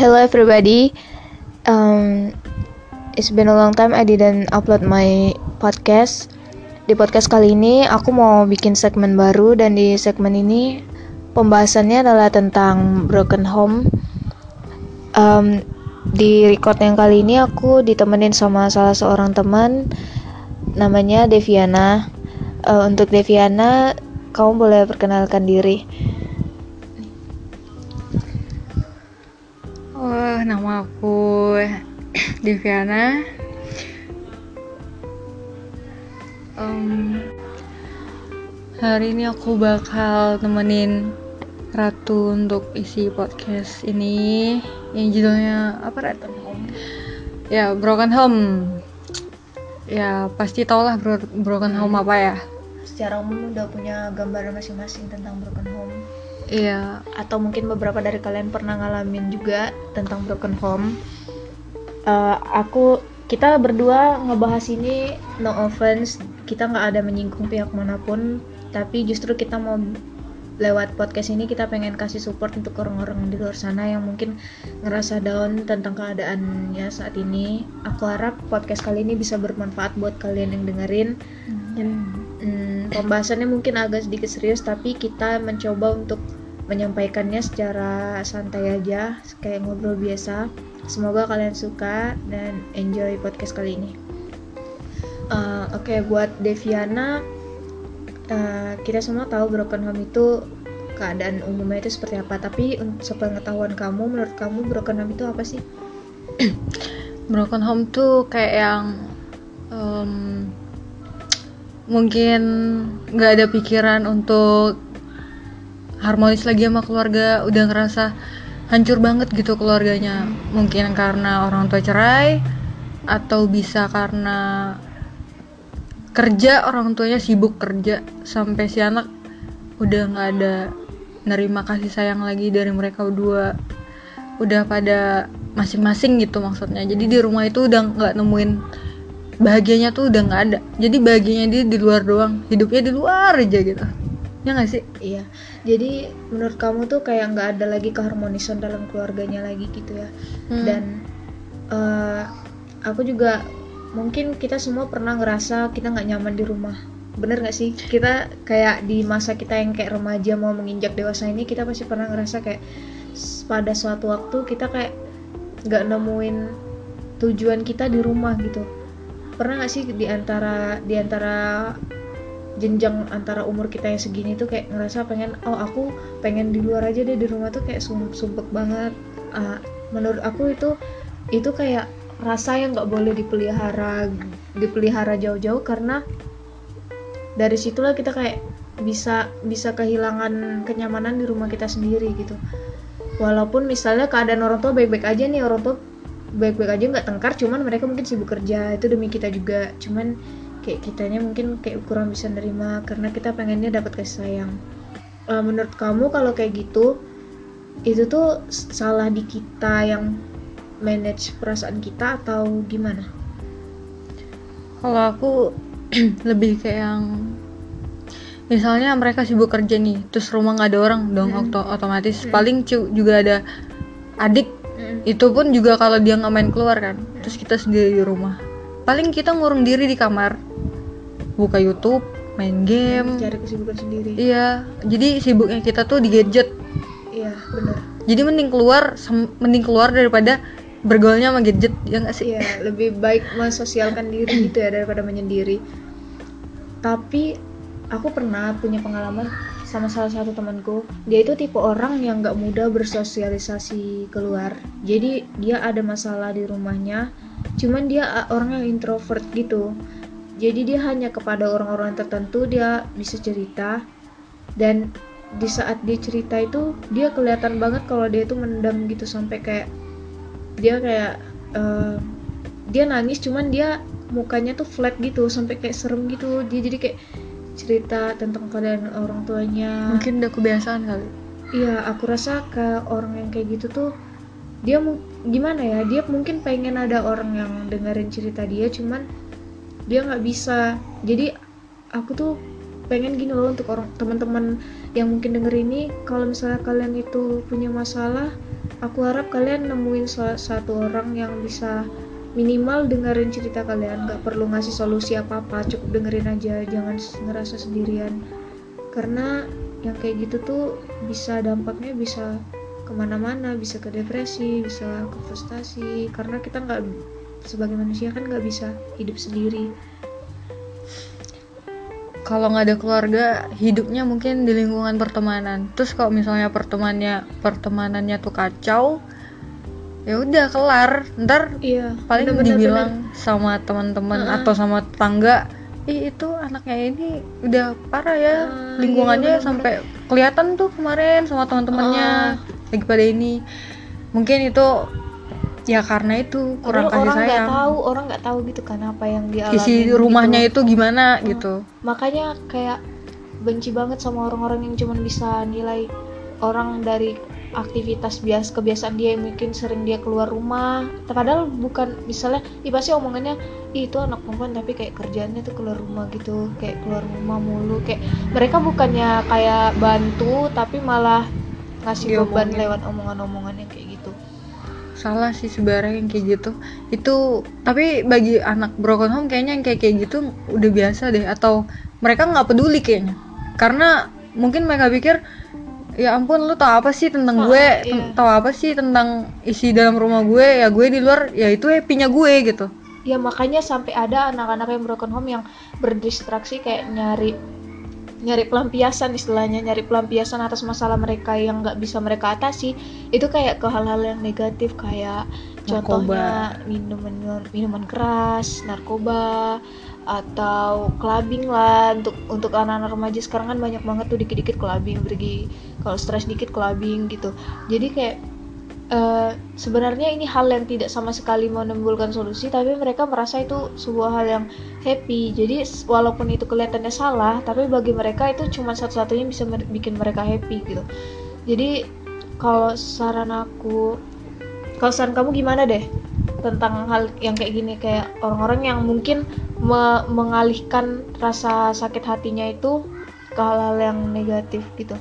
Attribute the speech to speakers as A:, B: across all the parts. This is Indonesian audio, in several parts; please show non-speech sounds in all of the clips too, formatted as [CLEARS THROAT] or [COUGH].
A: Hello everybody. Um, it's been a long time I didn't upload my podcast. Di podcast kali ini aku mau bikin segmen baru dan di segmen ini pembahasannya adalah tentang broken home. Um, di record yang kali ini aku ditemenin sama salah seorang teman namanya Deviana. Uh, untuk Deviana, kamu boleh perkenalkan diri.
B: Oh, nama aku [CLEARS THROAT] Deviana. Um, hari ini aku bakal temenin Ratu untuk isi podcast ini yang judulnya apa Ratu? Ya, Broken Home. Ya, pasti tau lah bro Broken Home apa ya.
A: Secara umum udah punya gambaran masing-masing tentang broken home.
B: Iya,
A: atau mungkin beberapa dari kalian pernah ngalamin juga tentang broken home. Uh, aku kita berdua ngebahas ini no offense, kita nggak ada menyinggung pihak mana pun, tapi justru kita mau lewat podcast ini kita pengen kasih support untuk orang-orang di luar sana yang mungkin ngerasa down tentang keadaannya saat ini. Aku harap podcast kali ini bisa bermanfaat buat kalian yang dengerin. Hmm, pembahasannya mungkin agak sedikit serius, tapi kita mencoba untuk menyampaikannya secara santai aja, kayak ngobrol biasa. Semoga kalian suka dan enjoy podcast kali ini. Uh, Oke, okay, buat Deviana, uh, kita semua tahu broken home itu keadaan umumnya itu seperti apa. Tapi untuk sepengetahuan kamu, menurut kamu broken home itu apa sih? [CLEARS THROAT]
B: broken home tuh kayak yang um, mungkin nggak ada pikiran untuk harmonis lagi sama keluarga udah ngerasa hancur banget gitu keluarganya. Mungkin karena orang tua cerai atau bisa karena kerja orang tuanya sibuk kerja sampai si anak udah nggak ada nerima kasih sayang lagi dari mereka berdua. Udah pada masing-masing gitu maksudnya. Jadi di rumah itu udah nggak nemuin bahagianya tuh udah nggak ada. Jadi bahagianya dia di luar doang hidupnya di luar aja gitu ya nggak sih?
A: Iya. Jadi menurut kamu tuh kayak nggak ada lagi keharmonisan dalam keluarganya lagi gitu ya? Hmm. dan uh, aku juga mungkin kita semua pernah ngerasa kita nggak nyaman di rumah. Bener gak sih? Kita kayak di masa kita yang kayak remaja mau menginjak dewasa ini kita pasti pernah ngerasa kayak pada suatu waktu kita kayak nggak nemuin tujuan kita di rumah gitu. Pernah gak sih di antara di antara jenjang antara umur kita yang segini tuh kayak ngerasa pengen oh aku pengen di luar aja deh di rumah tuh kayak sum sumpek banget. Uh, menurut aku itu itu kayak rasa yang nggak boleh dipelihara dipelihara jauh-jauh karena dari situlah kita kayak bisa bisa kehilangan kenyamanan di rumah kita sendiri gitu. Walaupun misalnya keadaan orang tua baik-baik aja nih orang tua baik-baik aja nggak tengkar cuman mereka mungkin sibuk kerja itu demi kita juga. Cuman kayak kitanya mungkin kayak kurang bisa nerima karena kita pengennya dapat kasih sayang uh, menurut kamu kalau kayak gitu itu tuh salah di kita yang manage perasaan kita atau gimana
B: kalau aku [CLEARS THROAT] lebih kayak yang misalnya mereka sibuk kerja nih terus rumah nggak ada orang dong hmm. otomatis hmm. paling juga ada adik hmm. itu pun juga kalau dia nggak main keluar kan hmm. terus kita sendiri di rumah paling kita ngurung diri di kamar. Buka YouTube main game.
A: Cari kesibukan sendiri.
B: Iya jadi sibuknya kita tuh di gadget.
A: Iya benar
B: jadi mending keluar mending keluar daripada bergaulnya sama gadget ya nggak sih?
A: Iya lebih baik mensosialkan diri gitu ya daripada menyendiri. Tapi aku pernah punya pengalaman sama salah satu temanku. Dia itu tipe orang yang nggak mudah bersosialisasi keluar. Jadi dia ada masalah di rumahnya cuman dia orang yang introvert gitu. Jadi dia hanya kepada orang-orang tertentu dia bisa cerita. Dan di saat dia cerita itu dia kelihatan banget kalau dia itu mendam gitu sampai kayak dia kayak uh, dia nangis cuman dia mukanya tuh flat gitu sampai kayak serem gitu. Dia jadi kayak cerita tentang keadaan orang tuanya.
B: Mungkin udah kebiasaan kali.
A: Iya aku rasa ke orang yang kayak gitu tuh dia gimana ya dia mungkin pengen ada orang yang dengerin cerita dia cuman dia nggak bisa. Jadi aku tuh pengen gini loh untuk orang teman-teman yang mungkin denger ini kalau misalnya kalian itu punya masalah aku harap kalian nemuin salah satu orang yang bisa minimal dengerin cerita kalian. Nggak perlu ngasih solusi apa apa cukup dengerin aja jangan ngerasa sendirian. Karena yang kayak gitu tuh bisa dampaknya bisa ke mana-mana bisa ke depresi bisa ke frustasi karena kita nggak sebagai manusia kan nggak bisa hidup sendiri.
B: Kalau nggak ada keluarga hidupnya mungkin di lingkungan pertemanan. Terus kalau misalnya pertemanannya pertemanannya tuh kacau ya udah kelar. Ntar
A: iya
B: paling
A: bener-bener
B: dibilang sama teman-teman
A: Uh-uh.
B: atau sama tetangga ih itu anaknya ini udah parah ya
A: Ah,
B: lingkungannya
A: iya,
B: sampai kelihatan tuh kemarin sama teman-temannya lagi pada ini. Mungkin itu ya karena itu kurang
A: Padahal
B: kasih
A: orang nggak
B: sayang.
A: tahu orang nggak tahu gitu kan apa yang dia
B: isi rumahnya itu gimana gitu.
A: makanya kayak benci banget sama orang-orang yang cuman bisa nilai orang dari aktivitas bias kebiasaan dia yang mungkin sering dia keluar rumah. Padahal bukan misalnya ih pasti omongannya "Ih, itu anak perempuan tapi kayak kerjaannya tuh keluar rumah gitu kayak keluar rumah mulu. Kayak mereka bukannya kayak bantu tapi malah ngasih beban
B: Diomongin.
A: lewat omongan-omongan yang kayak gitu.
B: Salah sih sebenarnya yang kayak gitu. Itu tapi bagi anak broken home kayaknya yang kayak kayak gitu udah biasa deh. Atau mereka nggak peduli kayaknya. Karena mungkin mereka pikir ya ampun lu tau apa sih tentang
A: Ah,
B: gue?
A: iya.
B: Tau apa sih tentang isi dalam rumah gue? Ya gue di luar ya itu happy-nya gue gitu.
A: Ya makanya sampai ada anak-anak yang broken home yang berdistraksi kayak nyari nyari pelampiasan istilahnya nyari pelampiasan atas masalah mereka yang nggak bisa mereka atasi itu kayak ke hal-hal yang negatif kayak contohnya minuman minuman keras narkoba atau clubbing lah. Untuk untuk anak-anak remaja sekarang kan banyak banget tuh dikit-dikit clubbing pergi kalau stres dikit clubbing gitu. Jadi kayak eh, sebenarnya ini hal yang tidak sama sekali menimbulkan solusi tapi mereka merasa itu sebuah hal yang happy. Jadi walaupun itu kelihatannya salah tapi bagi mereka itu cuma satu-satunya bisa mer- bikin mereka happy gitu. Jadi kalau saran aku kalau saran kamu gimana deh tentang hal yang kayak gini? Kayak orang-orang yang mungkin me- mengalihkan rasa sakit hatinya itu ke hal-hal yang negatif gitu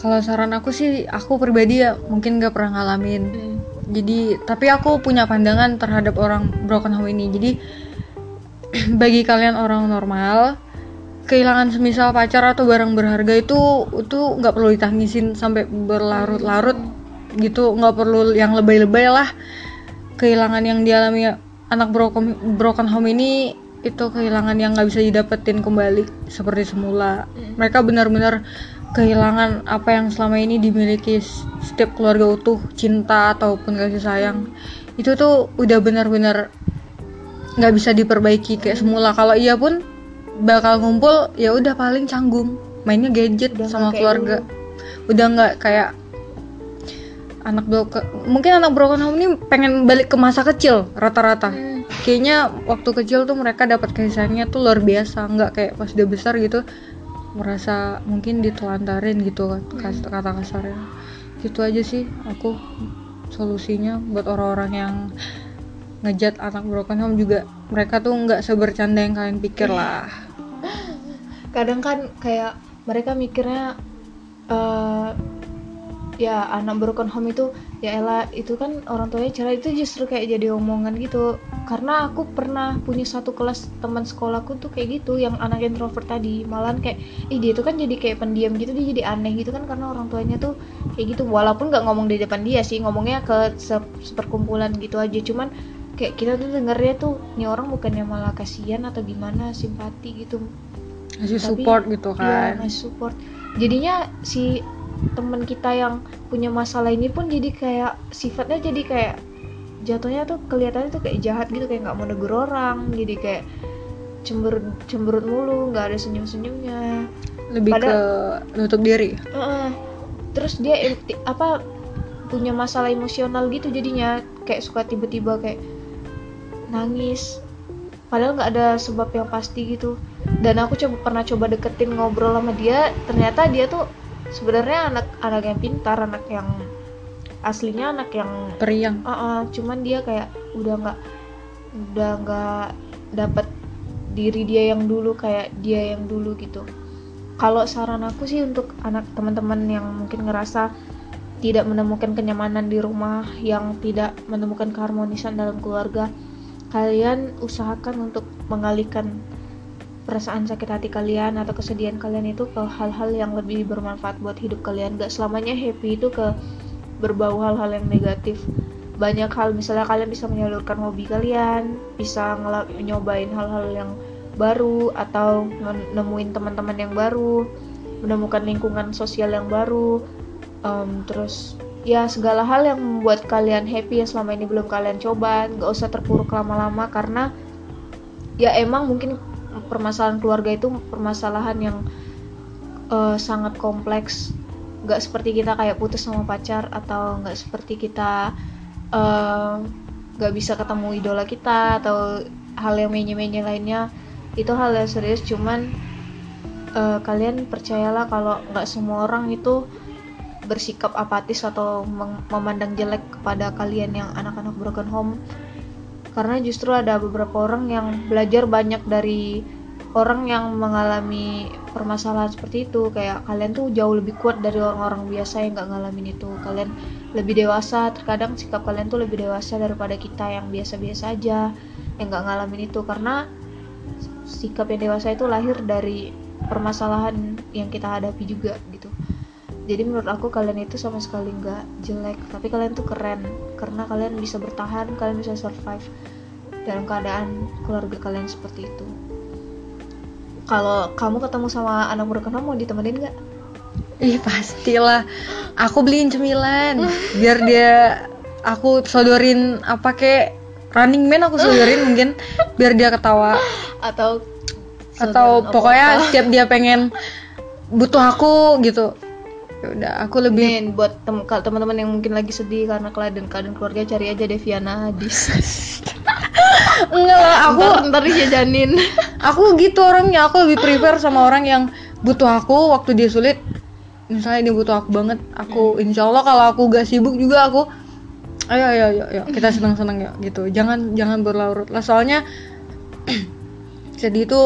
B: kalau saran aku sih aku pribadi ya mungkin gak pernah ngalamin.
A: Hmm.
B: jadi tapi aku punya pandangan terhadap orang broken home ini. Jadi [CLEARS THROAT] bagi kalian orang normal kehilangan semisal pacar atau barang berharga itu itu nggak perlu ditangisin sampai berlarut-larut gitu. Nggak perlu yang lebay-lebay lah. Kehilangan yang dialami anak broken broken home ini itu kehilangan yang nggak bisa didapetin kembali seperti semula.
A: Hmm.
B: mereka benar-benar kehilangan apa yang selama ini dimiliki setiap keluarga utuh cinta ataupun kasih sayang. Itu tuh udah benar-benar nggak bisa diperbaiki kayak semula. Kalau iya pun bakal ngumpul ya udah paling canggung. Mainnya gadget
A: Udah
B: sama keluarga. udah nggak kayak anak broken mungkin anak broken home ini pengen balik ke masa kecil rata-rata.
A: Hmm.
B: kayaknya waktu kecil tuh mereka dapat kasih sayangnya tuh luar biasa. Nggak kayak pas udah besar gitu merasa mungkin ditelantarin gitu kan kas- kata kasarnya. Gitu aja sih aku solusinya buat orang-orang yang ngejat anak broken home juga. Mereka tuh nggak sebercanda yang kalian pikir lah. [LAUGHS]
A: Kadang kan kayak mereka mikirnya eh ya anak broken home itu ya elah itu kan orang tuanya cerai itu justru kayak jadi omongan gitu. Karena aku pernah punya satu kelas teman sekolahku tuh kayak gitu yang anak introvert tadi. Malahan kayak ih dia tuh kan jadi kayak pendiam gitu dia jadi aneh gitu kan karena orang tuanya tuh kayak gitu. Walaupun nggak ngomong di depan dia sih ngomongnya ke se- seperkumpulan gitu aja. Cuman kayak kita tuh dengernya tuh nih orang bukannya malah kasihan atau gimana simpati gitu.
B: Ngasih support gitu
A: Iya,
B: kan.
A: ngasih support. Jadinya si teman kita yang punya masalah ini pun jadi kayak sifatnya jadi kayak jatuhnya tuh kelihatannya tuh kayak jahat gitu kayak nggak mau negur orang jadi kayak cemberut cemberut mulu nggak ada senyum senyumnya
B: lebih
A: Pada-
B: ke nutup diri.
A: Terus dia apa punya masalah emosional gitu jadinya kayak suka tiba-tiba kayak nangis. Padahal nggak ada sebab yang pasti gitu. Dan aku coba pernah coba deketin ngobrol sama dia ternyata dia tuh sebenarnya anak anak yang pintar anak yang aslinya anak yang
B: periang.
A: Ah, ah, cuman dia kayak udah nggak udah nggak dapat diri dia yang dulu kayak dia yang dulu gitu. Kalau saran aku sih untuk anak teman-teman yang mungkin ngerasa tidak menemukan kenyamanan di rumah yang tidak menemukan keharmonisan dalam keluarga kalian usahakan untuk mengalihkan perasaan sakit hati kalian atau kesedihan kalian itu ke hal-hal yang lebih bermanfaat buat hidup kalian. Gak selamanya happy itu ke berbau hal-hal yang negatif. Banyak hal misalnya kalian bisa menyalurkan hobi kalian bisa nyobain hal-hal yang baru atau nemuin teman-teman yang baru menemukan lingkungan sosial yang baru um, terus ya segala hal yang membuat kalian happy yang selama ini belum kalian coba. Nggak usah terpuruk lama-lama karena ya emang mungkin permasalahan keluarga itu permasalahan yang uh, sangat kompleks. Nggak seperti kita kayak putus sama pacar atau nggak seperti kita eh, nggak uh, bisa ketemu idola kita atau hal yang menye-menye lainnya. Itu hal yang serius cuman uh, kalian percayalah kalau nggak semua orang itu bersikap apatis atau memandang jelek kepada kalian yang anak-anak broken home karena justru ada beberapa orang yang belajar banyak dari orang yang mengalami permasalahan seperti itu. Kayak kalian tuh jauh lebih kuat dari orang-orang biasa yang nggak ngalamin itu. Kalian lebih dewasa terkadang sikap kalian tuh lebih dewasa daripada kita yang biasa-biasa aja yang nggak ngalamin itu. Karena sikap yang dewasa itu lahir dari permasalahan yang kita hadapi juga gitu jadi menurut aku kalian itu sama sekali nggak jelek. Tapi kalian tuh keren. Karena kalian bisa bertahan kalian bisa survive dalam keadaan keluarga kalian seperti itu. Kalau kamu ketemu sama anak murid kamu mau ditemenin nggak?
B: Ih pastilah. Aku beliin cemilan. Biar dia Aku sodorin apa kek Running Man aku sodorin mungkin. Biar dia ketawa.
A: Atau
B: Atau pokoknya setiap dia pengen Butuh aku gitu ya udah aku lebih
A: Nih, buat tem teman-teman yang mungkin lagi sedih karena keadaan keadaan keluarga cari aja Deviana Hadis. [LAUGHS]
B: Enggak lah aku
A: ntar, ntar dijajanin.
B: Aku gitu orangnya aku lebih prefer sama orang yang butuh aku waktu dia sulit. Misalnya dia butuh aku banget aku hmm. insya Allah kalau aku gak sibuk juga aku ayo ayo ayo, ayo kita senang senang ya gitu. Jangan jangan berlarut lah soalnya [CLEARS THROAT] sedih itu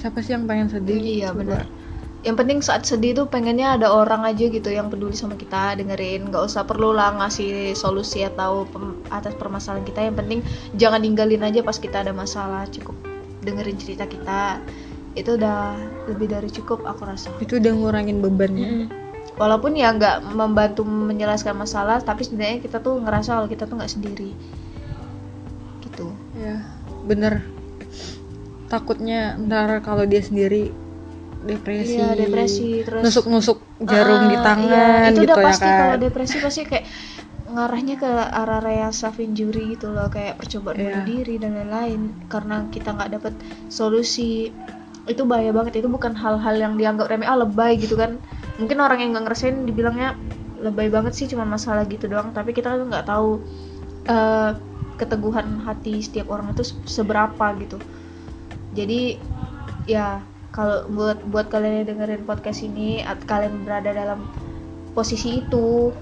B: siapa sih yang pengen sedih?
A: Iya benar yang penting saat sedih tuh pengennya ada orang aja gitu yang peduli sama kita dengerin. Nggak usah perlu lah ngasih solusi atau pem atas permasalahan kita. Yang penting jangan ninggalin aja pas kita ada masalah. Cukup dengerin cerita kita. Itu udah lebih dari cukup aku rasa.
B: Itu udah ngurangin bebannya. Mm -hmm.
A: walaupun ya nggak membantu menjelaskan masalah tapi sebenarnya kita tuh ngerasa kalau kita tuh nggak sendiri. Gitu.
B: Ya bener. Takutnya ntar kalau dia sendiri depresi.
A: Iya depresi terus
B: nusuk-nusuk jarum uh, di tangan
A: iya, itu
B: gitu
A: udah
B: ya
A: pasti
B: kan
A: kalau depresi pasti kayak ngarahnya ke arah-arah yang self injury gitu loh kayak percobaan yeah. bunuh diri dan lain-lain karena kita nggak dapet solusi. Itu bahaya banget itu bukan hal-hal yang dianggap remeh ah lebay gitu kan. Mungkin orang yang nggak ngerasain dibilangnya lebay banget sih cuma masalah gitu doang. Tapi kita tuh nggak tahu uh, keteguhan hati setiap orang itu seberapa gitu. Jadi ya kalau buat buat kalian yang dengerin podcast ini at kalian berada dalam posisi itu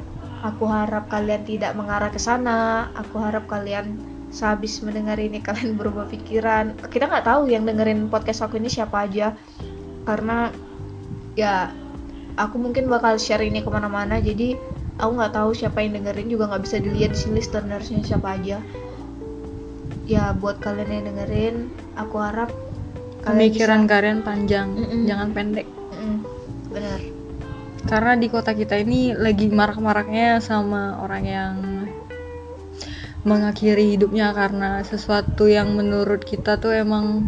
A: aku harap kalian tidak mengarah ke sana. Aku harap kalian sehabis mendengar ini [LAUGHS] kalian berubah pikiran. Kita nggak tahu yang dengerin podcast aku ini siapa aja. Karena ya aku mungkin bakal share ini ke mana-mana. Jadi aku nggak tahu siapa yang dengerin juga nggak bisa dilihat di sini listenersnya siapa aja. Ya buat kalian yang dengerin aku harap
B: pemikiran bisa... kalian panjang mm -mm. jangan pendek.
A: Mm -mm. benar.
B: Karena di kota kita ini lagi marak-maraknya sama orang yang mengakhiri hidupnya karena sesuatu yang menurut kita tuh emang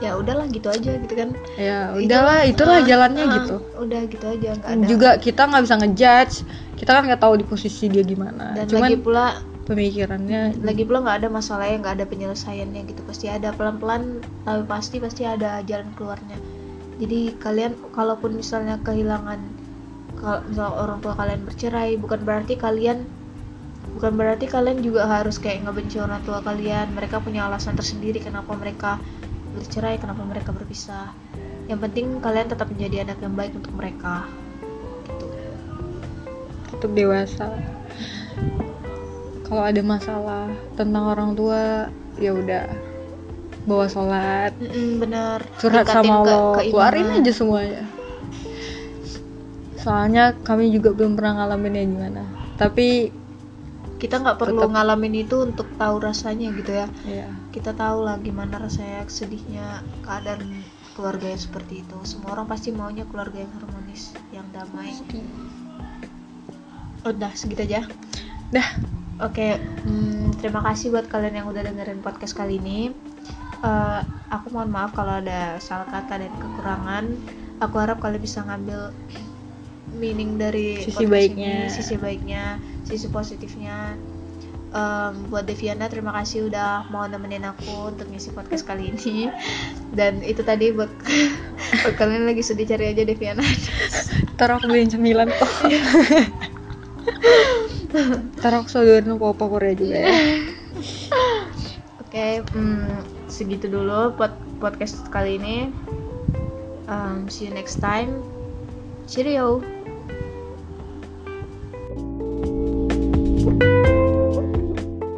A: ya udahlah gitu aja gitu kan.
B: Ya udahlah itulah uh, jalannya uh, gitu.
A: udah gitu aja gak ada.
B: Juga kita nggak bisa ngejudge kita kan nggak tahu di posisi dia gimana.
A: Dan Cuman, lagi pula
B: pemikirannya.
A: Lagi pula nggak ada masalah yang nggak ada penyelesaiannya gitu. Pasti ada pelan-pelan tapi pasti pasti ada jalan keluarnya. Jadi kalian kalaupun misalnya kehilangan kalau misal orang tua kalian bercerai bukan berarti kalian bukan berarti kalian juga harus kayak ngebenci orang tua kalian. Mereka punya alasan tersendiri kenapa mereka bercerai kenapa mereka berpisah. Yang penting kalian tetap menjadi anak yang baik untuk mereka. Gitu.
B: Tetap dewasa kalau ada masalah tentang orang tua ya udah bawa sholat.
A: Mm bener
B: curhat sama Allah keluarin aja semuanya. Soalnya kami juga belum pernah ngalaminnya gimana. Tapi
A: kita nggak perlu
B: Tetap-
A: ngalamin itu untuk tahu rasanya gitu ya.
B: Ya
A: kita tahu lah gimana rasanya sedihnya keadaan keluarga yang seperti itu. Semua orang pasti maunya keluarga yang harmonis yang damai. Udah segitu aja.
B: Dah
A: Oke, hmm, terima kasih buat kalian yang udah dengerin podcast kali ini. Eh, aku mohon maaf kalau ada salah kata dan kekurangan. Aku harap kalian bisa ngambil meaning dari
B: Sisi baiknya.
A: ini, sisi baiknya, sisi positifnya. Em, buat Deviana, terima kasih udah mau nemenin aku untuk ngisi podcast kali ini. Dan itu tadi buat [LAUGHS] buat kalian lagi sedih cari aja Deviana.
B: ntar aku beliin cemilan kok [LAUGHS] ntar aku sodorin apa Korea juga ya [LAUGHS]
A: Oke, hmm, segitu dulu buat podcast kali ini. Um, see you next time. Cheerio.